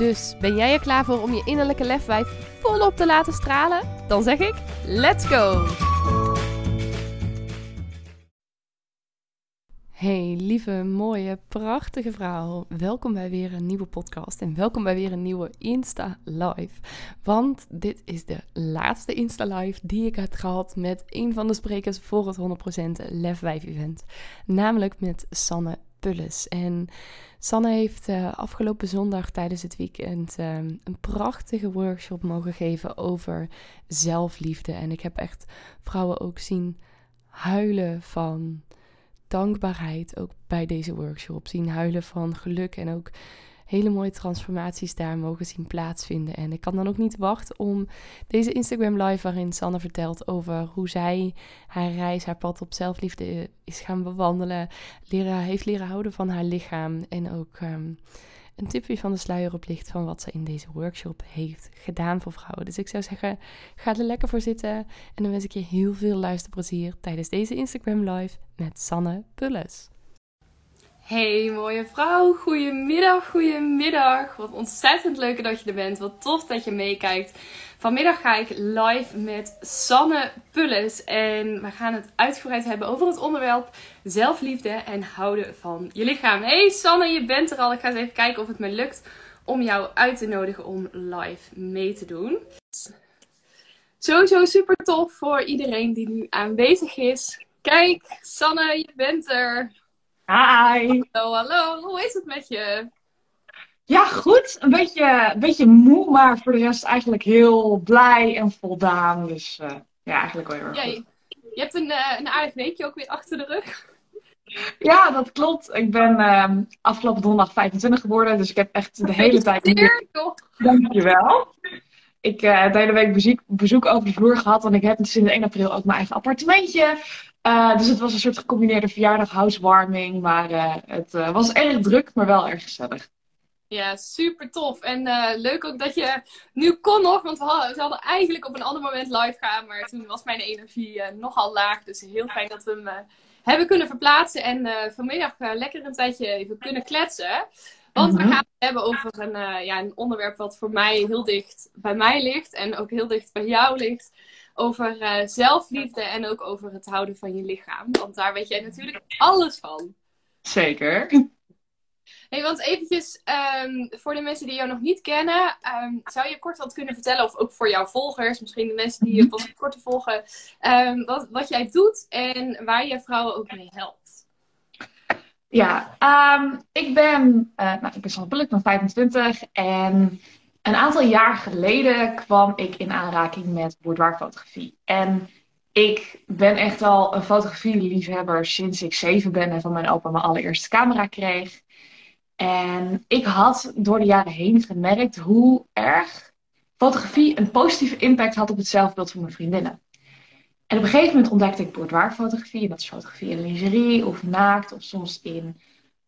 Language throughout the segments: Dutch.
Dus ben jij er klaar voor om je innerlijke lefwijf volop te laten stralen? Dan zeg ik: let's go! Hey, lieve, mooie, prachtige vrouw. Welkom bij weer een nieuwe podcast en welkom bij weer een nieuwe Insta Live. Want dit is de laatste Insta Live die ik heb gehad met een van de sprekers voor het 100% Lefwijf event. Namelijk met Sanne Pulles. En Sanne heeft uh, afgelopen zondag tijdens het weekend uh, een prachtige workshop mogen geven over zelfliefde. En ik heb echt vrouwen ook zien huilen van dankbaarheid ook bij deze workshop. Zien huilen van geluk en ook hele mooie transformaties daar mogen zien plaatsvinden. En ik kan dan ook niet wachten om deze Instagram live waarin Sanne vertelt over hoe zij haar reis, haar pad op zelfliefde is gaan bewandelen. Leren, heeft leren houden van haar lichaam en ook um, een tipje van de sluier oplicht van wat ze in deze workshop heeft gedaan voor vrouwen. Dus ik zou zeggen, ga er lekker voor zitten. En dan wens ik je heel veel luisterplezier tijdens deze Instagram live met Sanne Pulles. Hey mooie vrouw, goedemiddag, goedemiddag. Wat ontzettend leuk dat je er bent. Wat tof dat je meekijkt. Vanmiddag ga ik live met Sanne Pulles. En we gaan het uitgebreid hebben over het onderwerp zelfliefde en houden van je lichaam. Hey Sanne, je bent er al. Ik ga eens even kijken of het me lukt om jou uit te nodigen om live mee te doen. Sowieso super tof voor iedereen die nu aanwezig is. Kijk, Sanne, je bent er. Hi. Hallo, hallo. Hoe is het met je? Ja, goed. Een beetje, een beetje moe, maar voor de rest eigenlijk heel blij en voldaan. Dus uh, ja, eigenlijk wel heel erg ja, je, je, hebt een, uh, een aardig weekje ook weer achter de rug. Ja, dat klopt. Ik ben uh, afgelopen donderdag 25 geworden, dus ik heb echt de hele tijd... toch? Dankjewel. Ik heb uh, de hele week bezoek, bezoek over de vloer gehad en ik heb sinds 1 april ook mijn eigen appartementje. Uh, dus het was een soort gecombineerde verjaardag, housewarming. Maar uh, het uh, was erg druk, maar wel erg gezellig. Ja, super tof. En leuk ook dat je nu kon nog, want we hadden, we hadden, eigenlijk op een ander moment live gaan. Maar toen was mijn energie nogal laag. Dus heel fijn dat we hem hebben kunnen verplaatsen. En vanmiddag lekker een tijdje even kunnen kletsen. Want we gaan het hebben over een, ja, een onderwerp wat voor mij heel dicht bij mij ligt. En ook heel dicht bij jou ligt over uh, zelfliefde en ook over het houden van je lichaam. Want daar weet jij natuurlijk alles van. Zeker. Hey, want eventjes, um, voor de mensen die jou nog niet kennen, um, zou je kort wat kunnen vertellen, of ook voor jouw volgers, misschien de mensen die je pas kort volgen, um, wat, wat jij doet en waar je vrouwen ook mee helpt? Ja, ik ben, uh, nou, ik ben Bulk, ik ben 25 en een aantal jaar geleden kwam ik in aanraking met boudoirfotografie. En ik ben echt al een fotografie-liefhebber sinds ik zeven ben en van mijn opa mijn allereerste camera kreeg. En ik had door de jaren heen gemerkt hoe erg fotografie een positieve impact had op het zelfbeeld van mijn vriendinnen. En op een gegeven moment ontdekte ik boudoirfotografie. Dat is fotografie in lingerie of naakt of soms in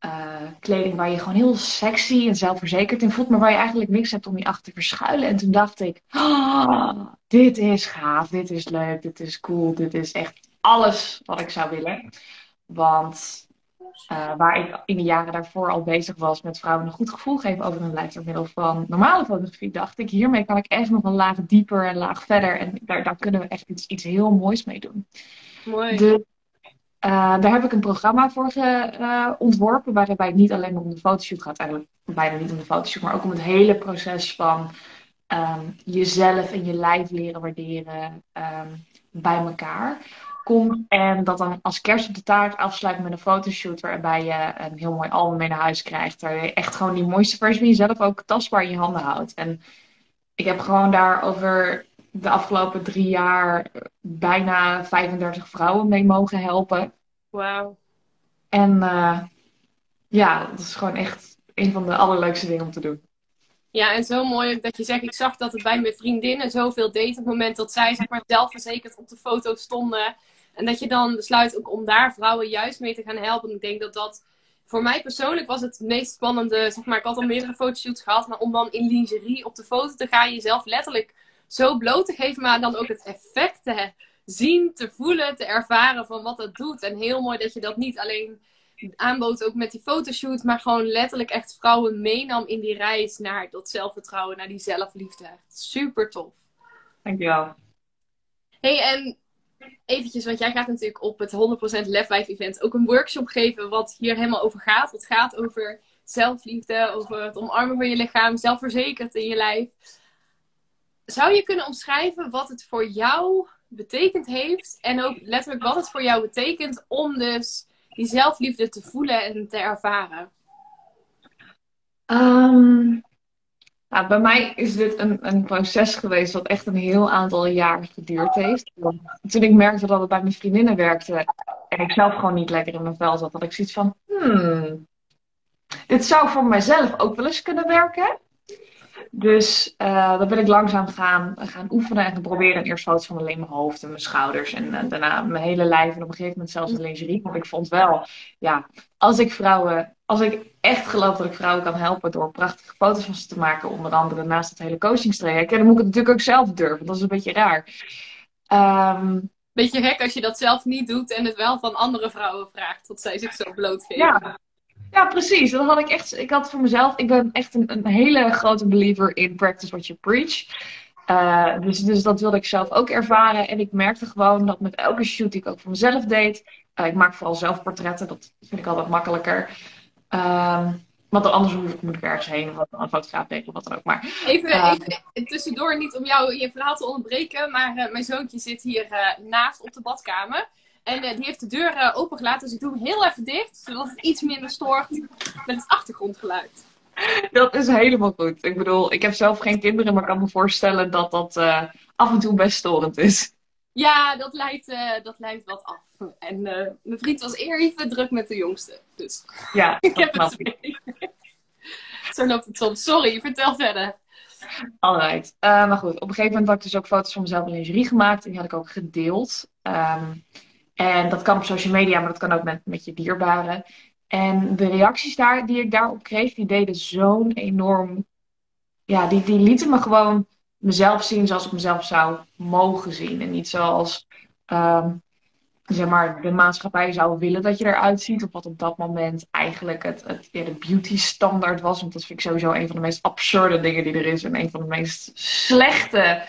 uh, kleding waar je gewoon heel sexy en zelfverzekerd in voelt, maar waar je eigenlijk niks hebt om je achter te verschuilen. En toen dacht ik, oh, dit is gaaf, dit is leuk, dit is cool, dit is echt alles wat ik zou willen. Want uh, waar ik in de jaren daarvoor al bezig was met vrouwen een goed gevoel geven over hun lijf door middel van normale fotografie, dacht ik, hiermee kan ik echt nog een laag dieper en laag verder. En daar, daar kunnen we echt iets, iets heel moois mee doen. Mooi. Dus uh, daar heb ik een programma voor ge, uh, ontworpen, waarbij het niet alleen om de fotoshoot gaat, eigenlijk bijna niet om de fotoshoot, maar ook om het hele proces van um, jezelf en je lijf leren waarderen um, bij elkaar komt. En dat dan als kerst op de taart afsluit met een fotoshoot, waarbij je een heel mooi album mee naar huis krijgt, waar je echt gewoon die mooiste versie van jezelf ook tastbaar in je handen houdt. En ik heb gewoon daar over de afgelopen drie jaar bijna 35 vrouwen mee mogen helpen. Wauw. En uh, ja, dat is gewoon echt een van de allerleukste dingen om te doen. Ja, en zo mooi dat je zegt, ik zag dat het bij mijn vriendinnen zoveel deed op het moment dat zij zeg maar zelfverzekerd op de foto stonden. En dat je dan besluit ook om daar vrouwen juist mee te gaan helpen. Ik denk dat dat voor mij persoonlijk was het meest spannende. Zeg maar, ik had al meerdere fotoshoots gehad, maar om dan in lingerie op de foto te gaan, jezelf letterlijk zo bloot te geven, maar dan ook het effect te zien, te voelen, te ervaren van wat dat doet. En heel mooi dat je dat niet alleen aanbood ook met die fotoshoot, maar gewoon letterlijk echt vrouwen meenam in die reis naar dat zelfvertrouwen, naar die zelfliefde. Super tof. Dankjewel. Hey, en eventjes, want jij gaat natuurlijk op het 100% Lef event ook een workshop geven wat hier helemaal over gaat. Het gaat over zelfliefde, over het omarmen van je lichaam, zelfverzekerd in je lijf. Zou je kunnen omschrijven wat het voor jou betekend heeft en ook letterlijk wat het voor jou betekent om dus die zelfliefde te voelen en te ervaren? Um, nou, bij mij is dit een, een proces geweest dat echt een heel aantal jaar geduurd heeft. Toen ik merkte dat het bij mijn vriendinnen werkte en ik zelf gewoon niet lekker in mijn vel zat, had ik zoiets van, hmm, dit zou voor mijzelf ook wel eens kunnen werken. Dus uh, dan ben ik langzaam gaan, gaan oefenen en gaan proberen. eerst foto's van alleen mijn hoofd en mijn schouders. En, en, daarna mijn hele lijf. En op een gegeven moment zelfs de lingerie. Want ik vond wel, ja, als ik vrouwen, als ik echt geloof dat ik vrouwen kan helpen door prachtige foto's van ze te maken. Onder andere naast het hele coachingstraject. Ja, dan moet ik het natuurlijk ook zelf durven. Dat is een beetje raar. Um, Beetje gek als je dat zelf niet doet en het wel van andere vrouwen vraagt. Dat zij zich zo blootgeven. Ja. Ja, precies. Dat had ik echt. Ik had voor mezelf. Ik ben echt een, een hele grote believer in practice what you preach. Uh, dus, dus dat wilde ik zelf ook ervaren. En ik merkte gewoon dat met elke shoot die ik ook voor mezelf deed. Uh, ik maak vooral zelfportretten. Dat vind ik altijd makkelijker. Uh, want anders moet ik ergens heen. Of een fotograaf deed of wat dan ook. Maar, even, uh, even tussendoor, niet om jou je verhaal te onderbreken. Maar mijn zoontje zit hier naast op de badkamer. En uh, die heeft de deur uh, opengelaten, dus ik doe hem heel even dicht, zodat het iets minder stoort met het achtergrondgeluid. Dat is helemaal goed. Ik bedoel, ik heb zelf geen kinderen, maar ik kan me voorstellen dat dat uh, af en toe best storend is. Ja, dat leidt, dat leidt wat af. En mijn vriend was eer even druk met de jongste. Dus ja, ik heb het. Zo loopt het soms. Sorry, vertel verder. Alright. maar goed, op een gegeven moment had ik dus ook foto's van mezelf in lingerie gemaakt. En die had ik ook gedeeld. Um, en dat kan op social media, maar dat kan ook met, met je dierbaren. En de reacties daar, die ik daarop kreeg, die deden zo'n enorm. Ja, die, die lieten me gewoon mezelf zien zoals ik mezelf zou mogen zien. En niet zoals um, zeg maar, de maatschappij zou willen dat je eruit ziet. Of wat op dat moment eigenlijk het, het de beauty standaard was. Want dat vind ik sowieso een van de meest absurde dingen die er is. En een van de meest slechte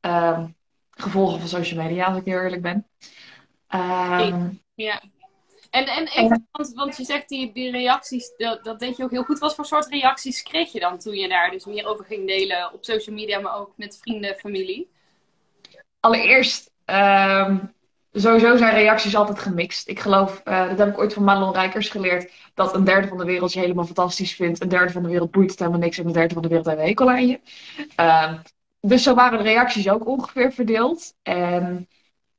um, gevolgen van social media, als ik heel eerlijk ben. Um, ja. En, en even, want, want je zegt die, die reacties, dat, dat deed je ook heel goed. Wat voor soort reacties kreeg je dan toen je daar dus meer over ging delen op social media, maar ook met vrienden, familie? Allereerst, um, sowieso zijn reacties altijd gemixt. Ik geloof, uh, dat heb ik ooit van Madelon Rijkers geleerd, dat een derde van de wereld je helemaal fantastisch vindt. Een derde van de wereld boeit het helemaal niks en een derde van de wereld heeft een hekel aan je. Um, dus zo waren de reacties ook ongeveer verdeeld. En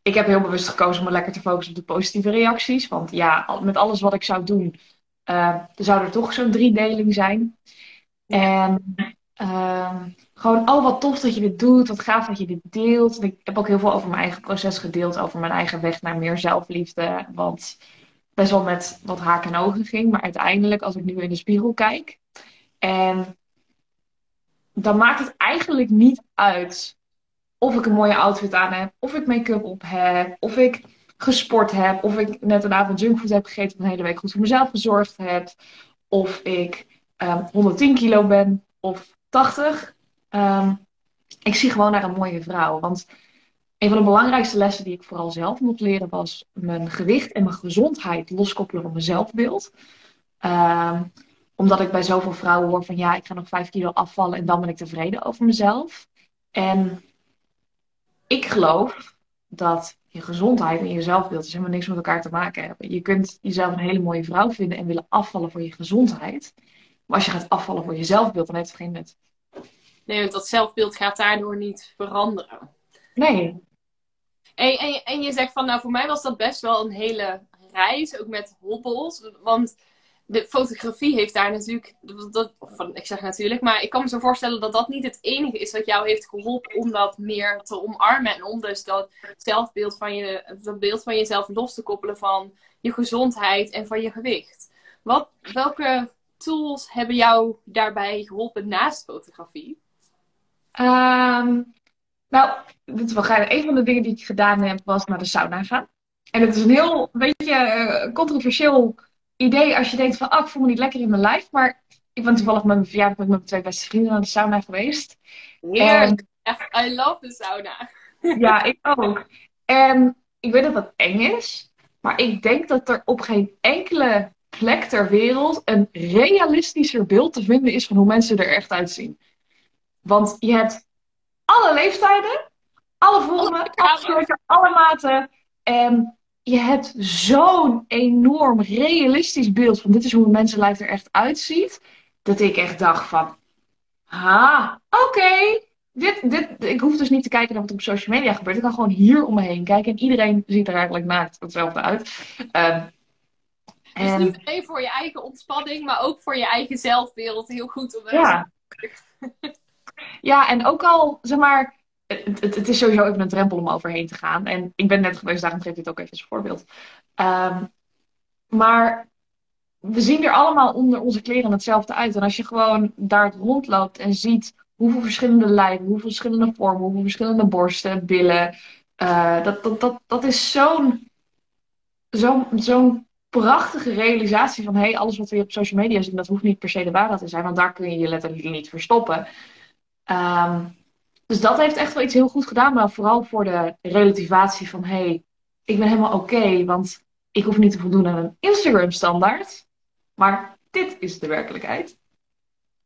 ik heb heel bewust gekozen om me lekker te focussen op de positieve reacties. Want ja, met alles wat ik zou doen, uh, zou er toch zo'n driedeling zijn. En uh, gewoon, oh wat tof dat je dit doet, wat gaaf dat je dit deelt. ik heb ook heel veel over mijn eigen proces gedeeld, over mijn eigen weg naar meer zelfliefde. Wat best wel met wat haken en ogen ging. Maar uiteindelijk, als ik nu in de spiegel kijk, en dan maakt het eigenlijk niet uit of ik een mooie outfit aan heb, of ik make-up op heb, of ik gesport heb, of ik net een avond junkfood heb gegeten en een hele week goed voor mezelf gezorgd heb, of ik um, ehm, 110 kilo ben of 80. Um, ehm, ik zie gewoon naar een mooie vrouw. Want een van de belangrijkste lessen die ik vooral zelf moet leren was mijn gewicht en mijn gezondheid loskoppelen van mijn zelfbeeld. Um, omdat ik bij zoveel vrouwen hoor van ja, ik ga nog 5 kilo afvallen en dan ben ik tevreden over mezelf. En ik geloof dat je gezondheid en je zelfbeeld dus helemaal niks met elkaar te maken hebben. Je kunt jezelf een hele mooie vrouw vinden en willen afvallen voor je gezondheid. Maar als je gaat afvallen voor je zelfbeeld, dan heeft het geen nut. Nee, want dat zelfbeeld gaat daardoor niet veranderen. Nee. En, en, en je zegt van, nou voor mij was dat best wel een hele reis, ook met hobbels. Want de fotografie heeft daar natuurlijk, dat, van, ik zeg natuurlijk, maar ik kan me zo voorstellen dat dat niet het enige is wat jou heeft geholpen om dat meer te omarmen en om dus dat zelfbeeld van je, dat beeld van jezelf los te koppelen van je gezondheid en van je gewicht. Wat, welke tools hebben jou daarbij geholpen naast fotografie? Ehm, nou, dit is wel. Een van de dingen die ik gedaan heb was naar de sauna gaan. En het is een heel, beetje uh, controversieel idee als je denkt van, ah, ik voel me niet lekker in mijn lijf. Maar ik ben toevallig met mijn verjaardag met mijn twee beste vrienden naar de sauna geweest. Heerlijk. Echt, I love de sauna. ja, ik ook. En ik weet dat dat eng is. Maar ik denk dat er op geen enkele plek ter wereld een realistischer beeld te vinden is van hoe mensen er echt uitzien. Want je hebt alle leeftijden, alle vormen, alle, alle maten. En je hebt zo'n enorm realistisch beeld van dit is hoe een mensenlijf er echt uitziet. Dat ik echt dacht van, ha, oké. Dit, dit, ik hoef dus niet te kijken naar wat op social media gebeurt. Ik kan gewoon hier om me heen kijken. En iedereen ziet er eigenlijk naakt hetzelfde uit. Um, dus niet alleen voor je eigen ontspanning, maar ook voor je eigen zelfbeeld. Heel goed om ja. ja, en ook al, zeg maar, het, is sowieso even een drempel om overheen te gaan. En ik ben net geweest, daarom geef ik dit ook even als voorbeeld. Ehm, maar we zien er allemaal onder onze kleren hetzelfde uit. En als je gewoon daar rondloopt en ziet hoeveel verschillende lijven, hoeveel verschillende vormen, hoeveel verschillende borsten, billen. Uh, dat, dat, dat, dat is zo'n zo'n zo'n prachtige realisatie van hey, alles wat we op social media zien, dat hoeft niet per se de waarheid te zijn, want daar kun je je letterlijk niet verstoppen. Um, dus dat heeft echt wel iets heel goed gedaan, maar vooral voor de relativatie van hey, ik ben helemaal oké, want ik hoef niet te voldoen aan een Instagram standaard, maar dit is de werkelijkheid.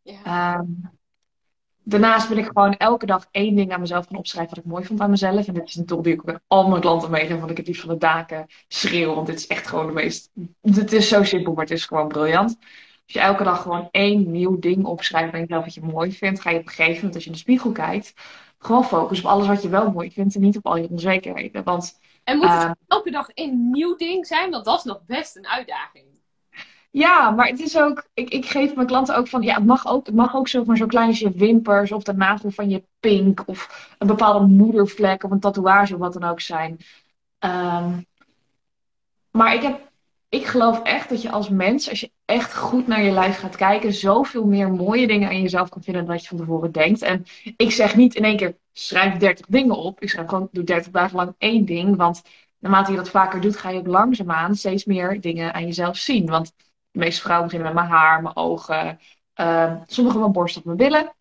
Ja. Um, daarnaast ben ik gewoon elke dag één ding aan mezelf gaan opschrijven wat ik mooi vond aan mezelf. En dit is een tool die ik ook met al mijn klanten meegeef, want ik het liefst van de daken schreeuw. Want dit is echt gewoon de meest... Het is zo simpel, maar het is gewoon briljant. Als je elke dag gewoon één nieuw ding opschrijft van jezelf wat je mooi vindt, ga je op een gegeven moment als je in de spiegel kijkt, gewoon focussen op alles wat je wel mooi vindt en niet op al je onzekerheden. Want, en moet het uh, elke dag één nieuw ding zijn? Want dat is nog best een uitdaging. Ja, maar het is ook, ik, ik geef mijn klanten ook van, ja, het mag ook, het mag ook zo, maar zo klein als je wimpers of de nagel van je pink of een bepaalde moedervlek of een tatoeage of wat dan ook zijn. Um, maar ik, heb, ik geloof echt dat je als mens, als je echt goed naar je lijf gaat kijken, zoveel meer mooie dingen aan jezelf kan vinden dan wat je van tevoren denkt. En ik zeg niet in één keer, schrijf 30 dingen op. Ik schrijf gewoon, doe 30 dagen lang één ding. Want naarmate je dat vaker doet, ga je ook langzaamaan steeds meer dingen aan jezelf zien. Want de meeste vrouwen beginnen met mijn haar, mijn ogen, uh, sommige mijn borst of mijn billen.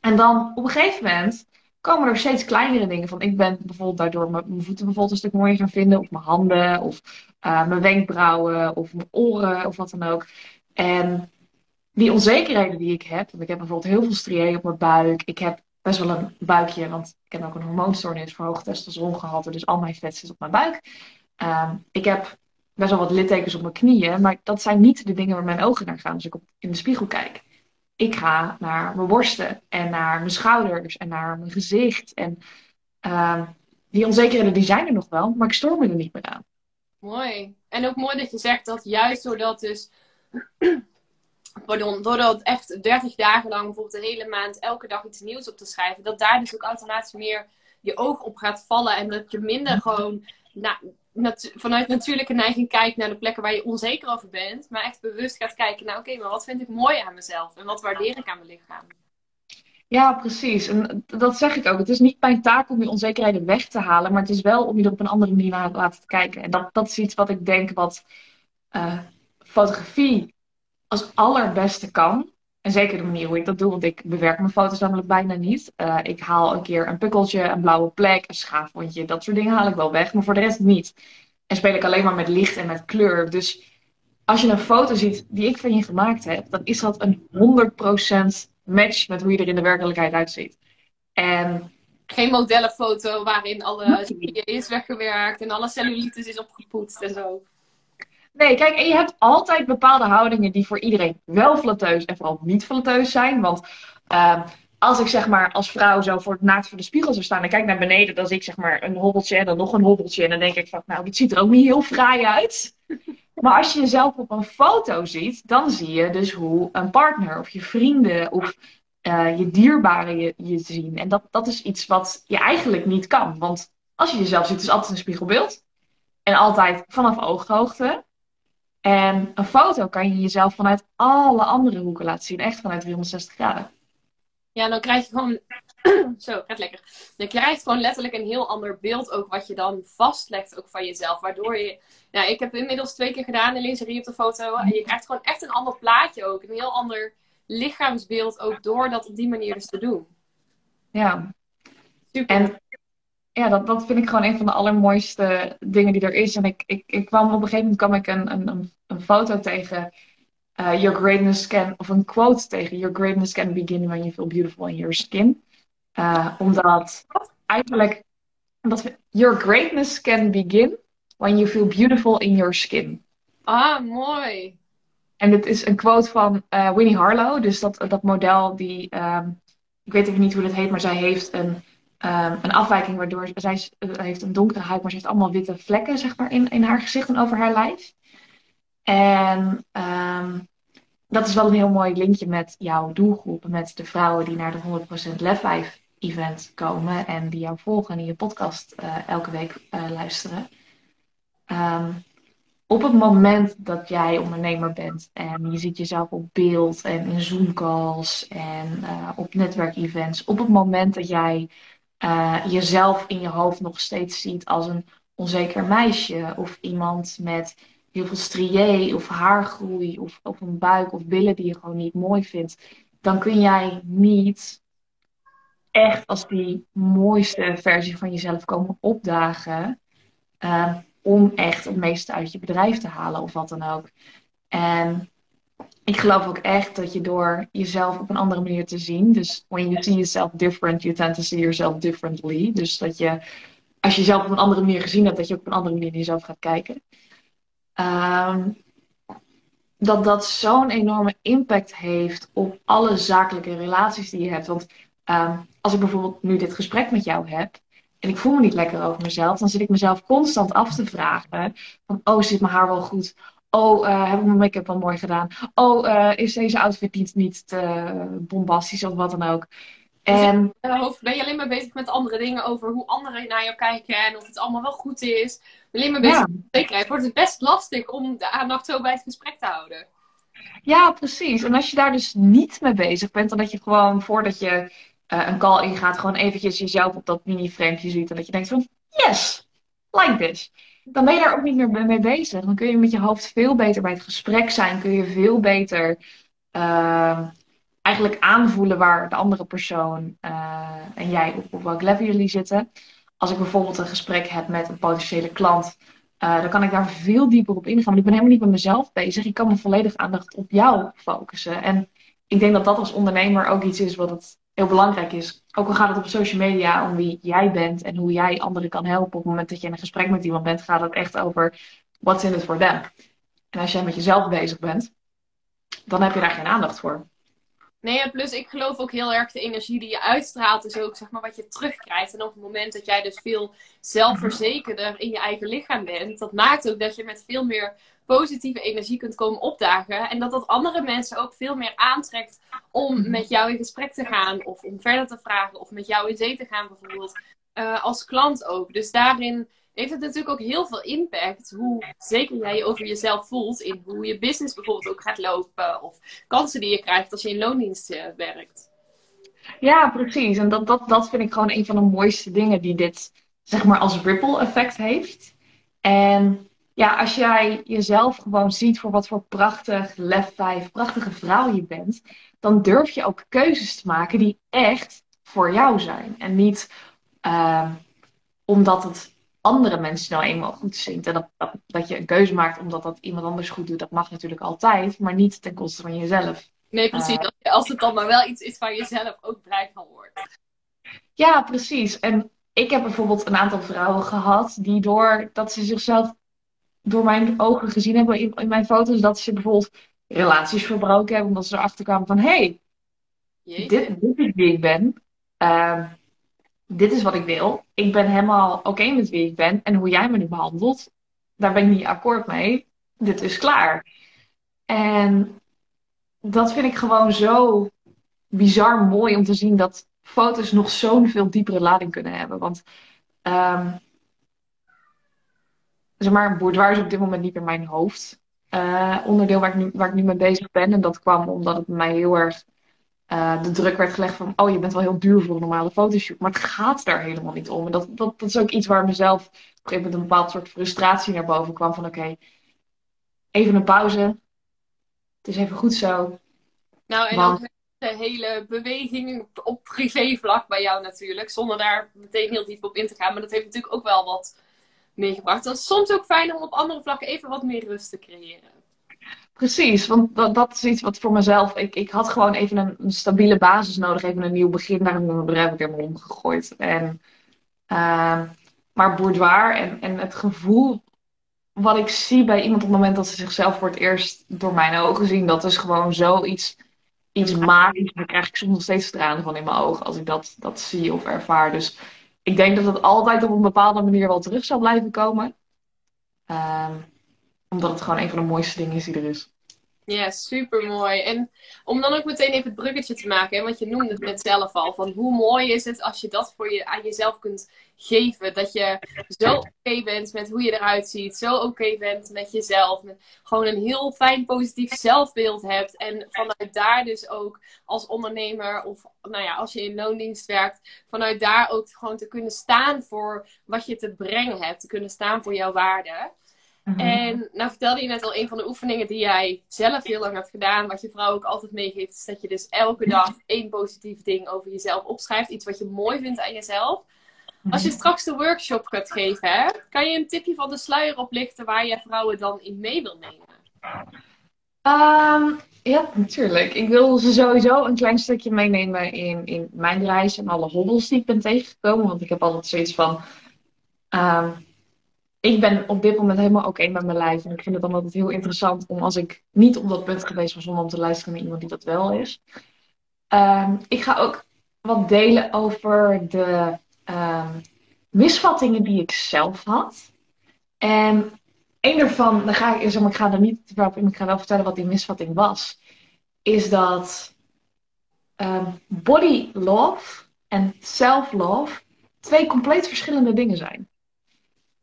En dan op een gegeven moment komen er steeds kleinere dingen van. Ik ben bijvoorbeeld daardoor mijn, voeten bijvoorbeeld een stuk mooier gaan vinden. Of mijn handen, of uh, mijn wenkbrauwen, of mijn oren, of wat dan ook. En die onzekerheden die ik heb, want ik heb bijvoorbeeld heel veel striën op mijn buik. Ik heb best wel een buikje, want ik heb ook een hormoonstoornis voor hoog testosterongehalte. Dus al mijn vet zit op mijn buik. Uh, ik heb best wel wat littekens op mijn knieën. Maar dat zijn niet de dingen waar mijn ogen naar gaan als ik op, in de spiegel kijk. Ik ga naar mijn borsten en naar mijn schouders en naar mijn gezicht. En uh, die onzekerheden die zijn er nog wel, maar ik stoor me er niet meer aan. Mooi. En ook mooi dat je zegt dat juist doordat dus... Pardon, doordat echt 30 dagen lang, bijvoorbeeld de hele maand, elke dag iets nieuws op te schrijven, dat daar dus ook automatisch meer je oog op gaat vallen en dat je minder gewoon nou, vanuit natuurlijke neiging kijkt naar de plekken waar je onzeker over bent. Maar echt bewust gaat kijken naar, oké, maar wat vind ik mooi aan mezelf? En wat waardeer ik aan mijn lichaam? Ja, precies. En dat zeg ik ook. Het is niet mijn taak om je onzekerheden weg te halen. Maar het is wel om je er op een andere manier naar te laten kijken. En dat, dat is iets wat ik denk wat uh, fotografie als allerbeste kan. En zeker de manier hoe ik dat doe, want ik bewerk mijn foto's namelijk bijna niet. Uh, ik haal een keer een pukkeltje, een blauwe plek, een schaafwondje, dat soort dingen haal ik wel weg, maar voor de rest niet. En speel ik alleen maar met licht en met kleur. Dus als je een foto ziet die ik van je gemaakt heb, dan is dat een 100% match met hoe je er in de werkelijkheid uitziet. En geen modellenfoto waarin alle is weggewerkt en alle cellulitis is opgepoetst en zo. Nee, kijk, en je hebt altijd bepaalde houdingen die voor iedereen wel flatteus en vooral niet flatteus zijn. Want uh, als ik zeg maar als vrouw zo voor het naakt voor de spiegel zou staan en kijk naar beneden, dan zie ik zeg maar een hobbeltje en dan nog een hobbeltje. En dan denk ik van, nou, dit ziet er ook niet heel fraai uit. Maar als je jezelf op een foto ziet, dan zie je dus hoe een partner of je vrienden of uh, je dierbaren je, je zien. En dat, dat is iets wat je eigenlijk niet kan. Want als je jezelf ziet, is altijd een spiegelbeeld. En altijd vanaf ooghoogte. En een foto kan je jezelf vanuit alle andere hoeken laten zien. Echt vanuit 360 graden. Ja, dan krijg je gewoon. Zo, gaat lekker. Dan krijg je gewoon letterlijk een heel ander beeld ook wat je dan vastlegt ook van jezelf. Waardoor je. Nou, ik heb inmiddels twee keer gedaan de lingerie op de foto. En je krijgt gewoon echt een ander plaatje ook. Een heel ander lichaamsbeeld ook door dat op die manier dus te doen. Ja. Super. En ja, dat, dat vind ik gewoon een van de allermooiste dingen die er is. En ik, ik, ik kwam op een gegeven moment kwam ik een, een, een foto tegen. Uh, your greatness can, of een quote tegen. Your greatness can begin when you feel beautiful in your skin. Uh, omdat eigenlijk, dat your greatness can begin when you feel beautiful in your skin. Ah, mooi. En dit is een quote van uh, Winnie Harlow. Dus dat, dat model die, um, ik weet even niet hoe dat heet, maar zij heeft een, um, een afwijking waardoor zij heeft een donkere huid, maar ze heeft allemaal witte vlekken zeg maar, in, in haar gezicht en over haar lijf. En um, dat is wel een heel mooi linkje met jouw doelgroep, met de vrouwen die naar de 100% Lef 5 event komen en die jou volgen en je podcast uh, elke week uh, luisteren. Um, op het moment dat jij ondernemer bent en je ziet jezelf op beeld en in Zoom-calls en uh, op netwerkevents, op het moment dat jij uh, jezelf in je hoofd nog steeds ziet als een onzeker meisje of iemand met heel veel strié of haargroei of, of een buik of billen die je gewoon niet mooi vindt, dan kun jij niet echt als die mooiste versie van jezelf komen opdagen. Uh, om echt het meeste uit je bedrijf te halen of wat dan ook. En ik geloof ook echt dat je door jezelf op een andere manier te zien. Dus when you see yourself different, you tend to see yourself differently. Dus dat je, als je jezelf op een andere manier gezien hebt, dat je op een andere manier naar jezelf gaat kijken. Um, dat dat zo'n enorme impact heeft op alle zakelijke relaties die je hebt. Want um, als ik bijvoorbeeld nu dit gesprek met jou heb, en ik voel me niet lekker over mezelf, dan zit ik mezelf constant af te vragen: van, oh, zit mijn haar wel goed? Oh, uh, heb ik mijn make-up wel mooi gedaan? Oh, uh, is deze outfit niet, niet te bombastisch of wat dan ook? En... Dus hoofd ben je alleen maar bezig met andere dingen over hoe anderen naar jou kijken en of het allemaal wel goed is. Ben je alleen maar bezig ja. met zekerheid. Wordt het best lastig om de aandacht zo bij het gesprek te houden. Ja, precies. En als je daar dus niet mee bezig bent, dan dat je gewoon voordat je uh, een call ingaat, gewoon eventjes jezelf op dat mini-framepje ziet. En dat je denkt van, yes, like this. Dan ben je daar ook niet meer mee bezig. Dan kun je met je hoofd veel beter bij het gesprek zijn. Kun je veel beter uh, eigenlijk aanvoelen waar de andere persoon uh, en jij op, welk level jullie zitten. Als ik bijvoorbeeld een gesprek heb met een potentiële klant, uh, dan kan ik daar veel dieper op ingaan. Want ik ben helemaal niet met mezelf bezig. Ik kan me volledig aandacht op jou focussen. En ik denk dat dat als ondernemer ook iets is wat het heel belangrijk is. Ook al gaat het op social media om wie jij bent en hoe jij anderen kan helpen. Op het moment dat je in een gesprek met iemand bent, gaat het echt over what's in it for them. En als jij met jezelf bezig bent, dan heb je daar geen aandacht voor. Nee, plus ik geloof ook heel erg de energie die je uitstraalt, is ook zeg maar wat je terugkrijgt. En op het moment dat jij dus veel zelfverzekerder in je eigen lichaam bent, dat maakt ook dat je met veel meer positieve energie kunt komen opdagen. En dat dat andere mensen ook veel meer aantrekt om mhm. met jou in gesprek te gaan. Of om verder te vragen. Of met jou in zee te gaan bijvoorbeeld. Uh, als klant ook. Dus daarin heeft het natuurlijk ook heel veel impact. Hoe zeker jij je over jezelf voelt. In hoe je business bijvoorbeeld ook gaat lopen. Of kansen die je krijgt als je in loondienst uh, werkt. Ja, precies. En dat, dat, dat vind ik gewoon een van de mooiste dingen die dit zeg maar als ripple effect heeft. En ja, als jij jezelf gewoon ziet voor wat voor prachtig lef 5, prachtige vrouw je bent, dan durf je ook keuzes te maken die echt voor jou zijn. En niet uh, omdat het andere mensen nou eenmaal goed zien. En dat, dat, dat, je een keuze maakt omdat dat iemand anders goed doet, dat mag natuurlijk altijd, maar niet ten koste van jezelf. Nee, precies. Uh, als het dan maar wel iets is waar je zelf ook blij van wordt. Ja, precies. En ik heb bijvoorbeeld een aantal vrouwen gehad die door dat ze zichzelf door mijn ogen gezien hebben in, in, mijn foto's dat ze bijvoorbeeld relaties verbroken hebben, omdat ze erachter kwamen van hé, hey, dit, dit, is wie ik ben. Uh, dit is wat ik wil. Ik ben helemaal oké met wie ik ben. En hoe jij me nu behandelt, daar ben ik niet akkoord mee. dit is klaar. En dat vind ik gewoon zo bizar mooi om te zien dat foto's nog zo'n veel diepere lading kunnen hebben. Want um, zeg maar, boudoir is op dit moment niet meer mijn hoofd. Uh, onderdeel waar ik, nu, waar ik nu mee bezig ben. En dat kwam omdat het mij heel erg uh, de druk werd gelegd van... oh, je bent wel heel duur voor een normale fotoshoot. Maar het gaat daar helemaal niet om. En dat, dat, dat is ook iets waar mezelf op een gegeven moment een bepaald soort frustratie naar boven kwam. Van oké, okay, even een pauze. Het is even goed zo. Nou, en Want... ook de hele beweging op privévlak bij jou natuurlijk. Zonder daar meteen heel diep op in te gaan. Maar dat heeft natuurlijk ook wel wat meegebracht. Dat is soms ook fijn om op andere vlakken even wat meer rust te creëren. Precies, want dat, dat is iets wat voor mezelf. Ik, ik had gewoon even een, een stabiele basis nodig, even een nieuw begin. Daar heb ik mijn bedrijf weer helemaal omgegooid. En, uh, maar boudoir en, en het gevoel wat ik zie bij iemand op het moment dat ze zichzelf voor het eerst door mijn ogen zien, dat is gewoon zoiets iets magisch. Daar krijg ik soms nog steeds tranen van in mijn ogen als ik dat, dat zie of ervaar. Dus ik denk dat het altijd op een bepaalde manier wel terug zal blijven komen. Um, omdat het gewoon een van de mooiste dingen is die er is. Ja, super mooi. En om dan ook meteen even het bruggetje te maken, want je noemde het net zelf al, van hoe mooi is het als je dat voor je, aan jezelf kunt geven. Dat je zo oké bent met hoe je eruit ziet, zo oké bent met jezelf. Met gewoon een heel fijn positief zelfbeeld hebt. En vanuit daar dus ook als ondernemer of nou ja, als je in loondienst werkt, vanuit daar ook gewoon te kunnen staan voor wat je te brengen hebt. Te kunnen staan voor jouw waarde. Mhm. En nou vertelde je net al, een van de oefeningen die jij zelf heel lang hebt gedaan, wat je vrouw ook altijd meegeeft, is dat je dus elke dag één positief ding over jezelf opschrijft. Iets wat je mooi vindt aan jezelf. Als je mhm. straks de workshop gaat geven, hè, kan je een tipje van de sluier oplichten waar je vrouwen dan in mee wil nemen? Um, ja, natuurlijk. Ik wil ze sowieso een klein stukje meenemen in, in mijn reis en alle hobbels die ik ben tegengekomen. Want ik heb altijd zoiets van. Um, ik ben op dit moment helemaal oké met mijn lijf. En ik vind het dan altijd heel interessant om als ik niet op dat punt geweest was, om te luisteren naar iemand die dat wel is. Um, ik ga ook wat delen over de um, misvattingen die ik zelf had. En een daarvan, dan ga ik, zeg maar, ik ga er niet te op in, ik ga wel vertellen wat die misvatting was. Is dat um, body love en self-love twee compleet verschillende dingen zijn.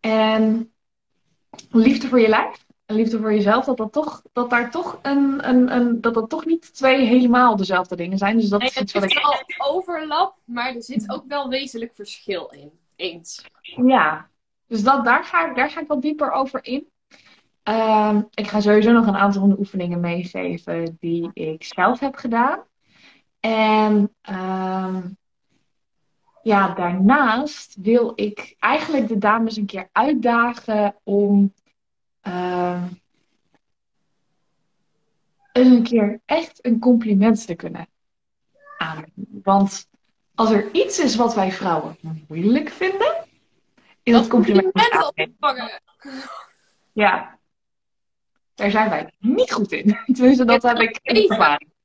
En liefde voor je lijf en liefde voor jezelf, dat, dat, toch, dat daar toch een, een, een, dat dat toch niet twee helemaal dezelfde dingen zijn. Dus dat nee, is iets wat ik. wel overlap, maar er zit ook wel wezenlijk verschil in. Eens. Ja, dus dat, daar, ga ik, daar ga ik wat dieper over in. Uh, ik ga sowieso nog een aantal van de oefeningen meegeven die ik zelf heb gedaan. En uh, ja, daarnaast wil ik eigenlijk de dames een keer uitdagen om uh, een keer echt een compliment te kunnen aannemen. Want als er iets is wat wij vrouwen moeilijk vinden, is dat compliment ontvangen. Ja, daar zijn wij niet goed in. Tenminste, dat heb ik ervaring.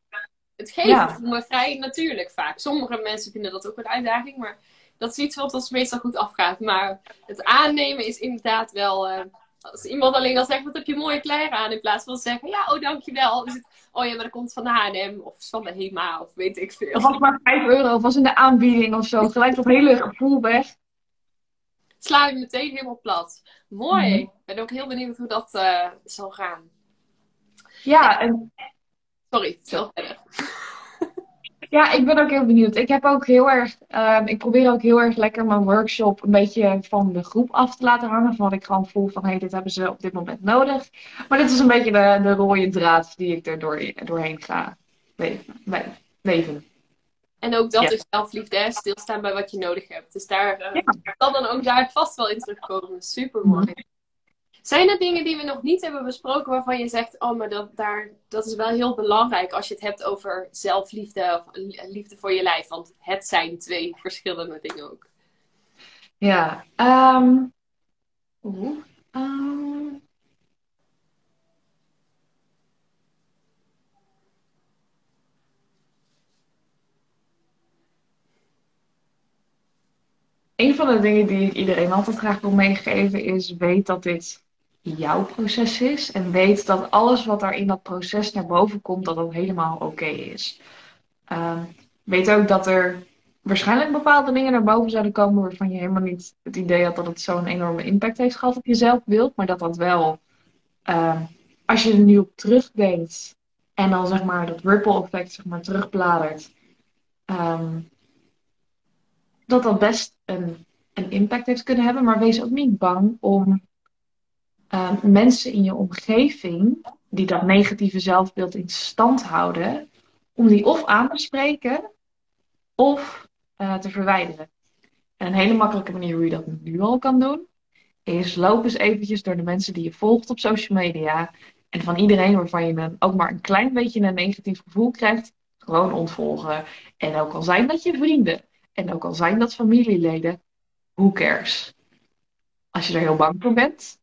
Het geven ja. me vrij natuurlijk vaak. Sommige mensen vinden dat ook een uitdaging, maar dat is iets wat ons meestal goed afgaat. Maar het aannemen is inderdaad wel. Uh, als iemand alleen al zegt, wat heb je mooie kleren aan, in plaats van zeggen, ja, oh dankjewel. Is het, oh ja, maar dat komt van de H&M of van de HEMA of weet ik veel. Of was maar 5 euro, of was in de aanbieding of zo. Gelijk dat hele gevoel weg. Sla je meteen helemaal plat. Mooi. Mhm. Ik ben ook heel benieuwd hoe dat uh, zal gaan. Ja, en Sorry, veel verder. Ja, ik ben ook heel benieuwd. Ik heb ook heel erg, uh, ik probeer ook heel erg lekker mijn workshop een beetje van de groep af te laten hangen. Van wat ik gewoon voel van, hé, hey, dit hebben ze op dit moment nodig. Maar dit is een beetje de, de rode draad die ik er door, doorheen ga leven. En ook dat is zelfliefde, stilstaan bij wat je nodig hebt. Dus daar uh, ja. zal dan ook daar vast wel in terugkomen. Super mooi. Zijn er dingen die we nog niet hebben besproken waarvan je zegt, oh, maar dat, daar, dat is wel heel belangrijk als je het hebt over zelfliefde of liefde voor je lijf? Want het zijn twee verschillende dingen ook. Ja, um, um, een van de dingen die ik iedereen altijd graag wil meegeven is: weet dat dit jouw proces is. En weet dat alles wat er in dat proces naar boven komt, dat dat helemaal oké is. Ehm, weet ook dat er waarschijnlijk bepaalde dingen naar boven zouden komen waarvan je helemaal niet het idee had dat het zo'n enorme impact heeft gehad op jezelf wilt. Maar dat dat wel, ehm, als je er nu op terugdenkt en dan zeg maar dat ripple effect zeg maar terugbladert, ehm, dat dat best een, een impact heeft kunnen hebben. Maar wees ook niet bang om ehm, mensen in je omgeving die dat negatieve zelfbeeld in stand houden, om die of aan te spreken of uh, te verwijderen. En een hele makkelijke manier hoe je dat nu al kan doen, is loop eens eventjes door de mensen die je volgt op social media. En van iedereen waarvan je een, ook maar een klein beetje een negatief gevoel krijgt, gewoon ontvolgen. En ook al zijn dat je vrienden, en ook al zijn dat familieleden, who cares? Als je er heel bang voor bent.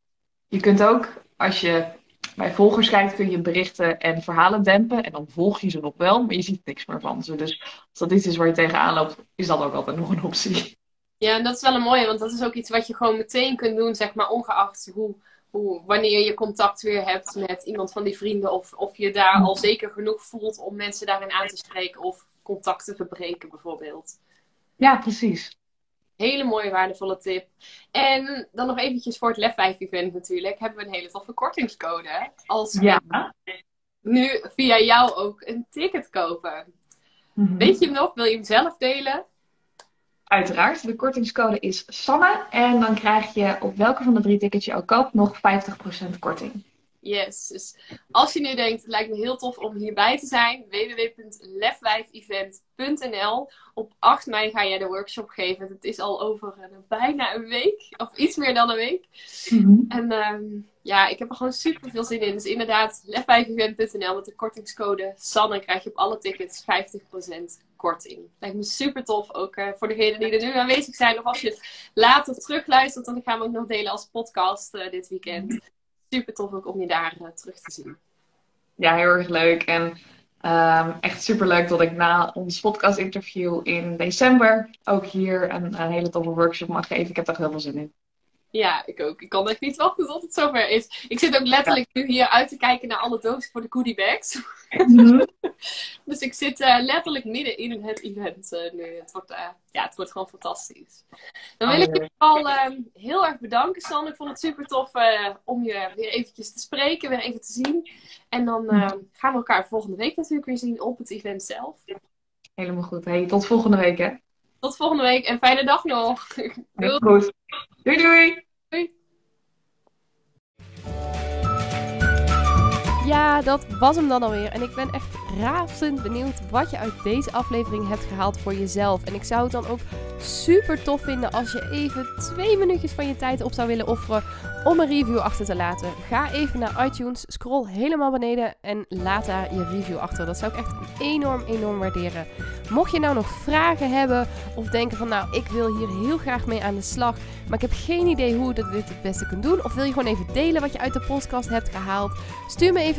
Je kunt ook, als je bij volgers kijkt, kun je berichten en verhalen dempen. En dan volg je ze nog wel, maar je ziet niks meer van ze. Dus als dat iets is waar je tegenaan loopt, is dat ook altijd nog een optie. Ja, en dat is wel een mooie, want dat is ook iets wat je gewoon meteen kunt doen, zeg maar, ongeacht hoe, hoe, wanneer je contact weer hebt met iemand van die vrienden. Of, of je daar al zeker genoeg voelt om mensen daarin aan te spreken of contact te verbreken, bijvoorbeeld. Ja, precies. Hele mooie, waardevolle tip. En dan nog eventjes voor het Lef 5 event natuurlijk. Hebben we een hele toffe kortingscode. Als ja. nu via jou ook een ticket kopen. Mhm. Weet je hem nog? Wil je hem zelf delen? Uiteraard. De kortingscode is Sanne. En dan krijg je op welke van de drie tickets je ook koopt nog 50% korting. Yes, dus als je nu denkt, het lijkt me heel tof om hierbij te zijn, www.lefwijfevent.nl. Op 8 mei ga jij de workshop geven. Het is al over bijna een week, of iets meer dan een week. Mhm. En ehm, ja, ik heb er gewoon super veel zin in. Dus inderdaad, lefwijfevent.nl met de kortingscode Sanne krijg je op alle tickets 50% korting. Lijkt me super tof, ook uh, voor degenen die er nu aanwezig zijn. Of als je het later terugluistert, dan gaan we ook nog delen als podcast uh, dit weekend super tof ook om je daar uh, terug te zien. Ja, heel erg leuk. En um, echt super leuk dat ik na ons podcast interview in december ook hier een, een hele toffe workshop mag geven. Ik heb daar heel veel zin in. Ja, ik ook. Ik kan echt niet wachten tot het zover is. Ik zit ook letterlijk nu hier uit te kijken naar alle dozen voor de goodie bags. Mhm. dus ik zit uh, letterlijk midden in het event uh, nu. Het wordt, uh, ja, het wordt gewoon fantastisch. Dan wil ik je al ehm, heel erg bedanken, San. Ik vond het super tof om je weer eventjes te spreken, weer even te zien. En dan ehm, gaan we elkaar volgende week natuurlijk weer zien op het event zelf. Helemaal goed. Hey, tot volgende week, hè? Tot volgende week en fijne dag nog. Doei. Doei. Doei. Ja, dat was hem dan alweer. En ik ben echt razend benieuwd wat je uit deze aflevering hebt gehaald voor jezelf. En ik zou het dan ook super tof vinden als je even twee minuutjes van je tijd op zou willen offeren om een review achter te laten. Ga even naar iTunes, scroll helemaal beneden en laat daar je review achter. Dat zou ik echt enorm, enorm waarderen. Mocht je nou nog vragen hebben of denken van nou, ik wil hier heel graag mee aan de slag, maar ik heb geen idee hoe je dit het beste kunt doen. Of wil je gewoon even delen wat je uit de podcast hebt gehaald? Stuur me even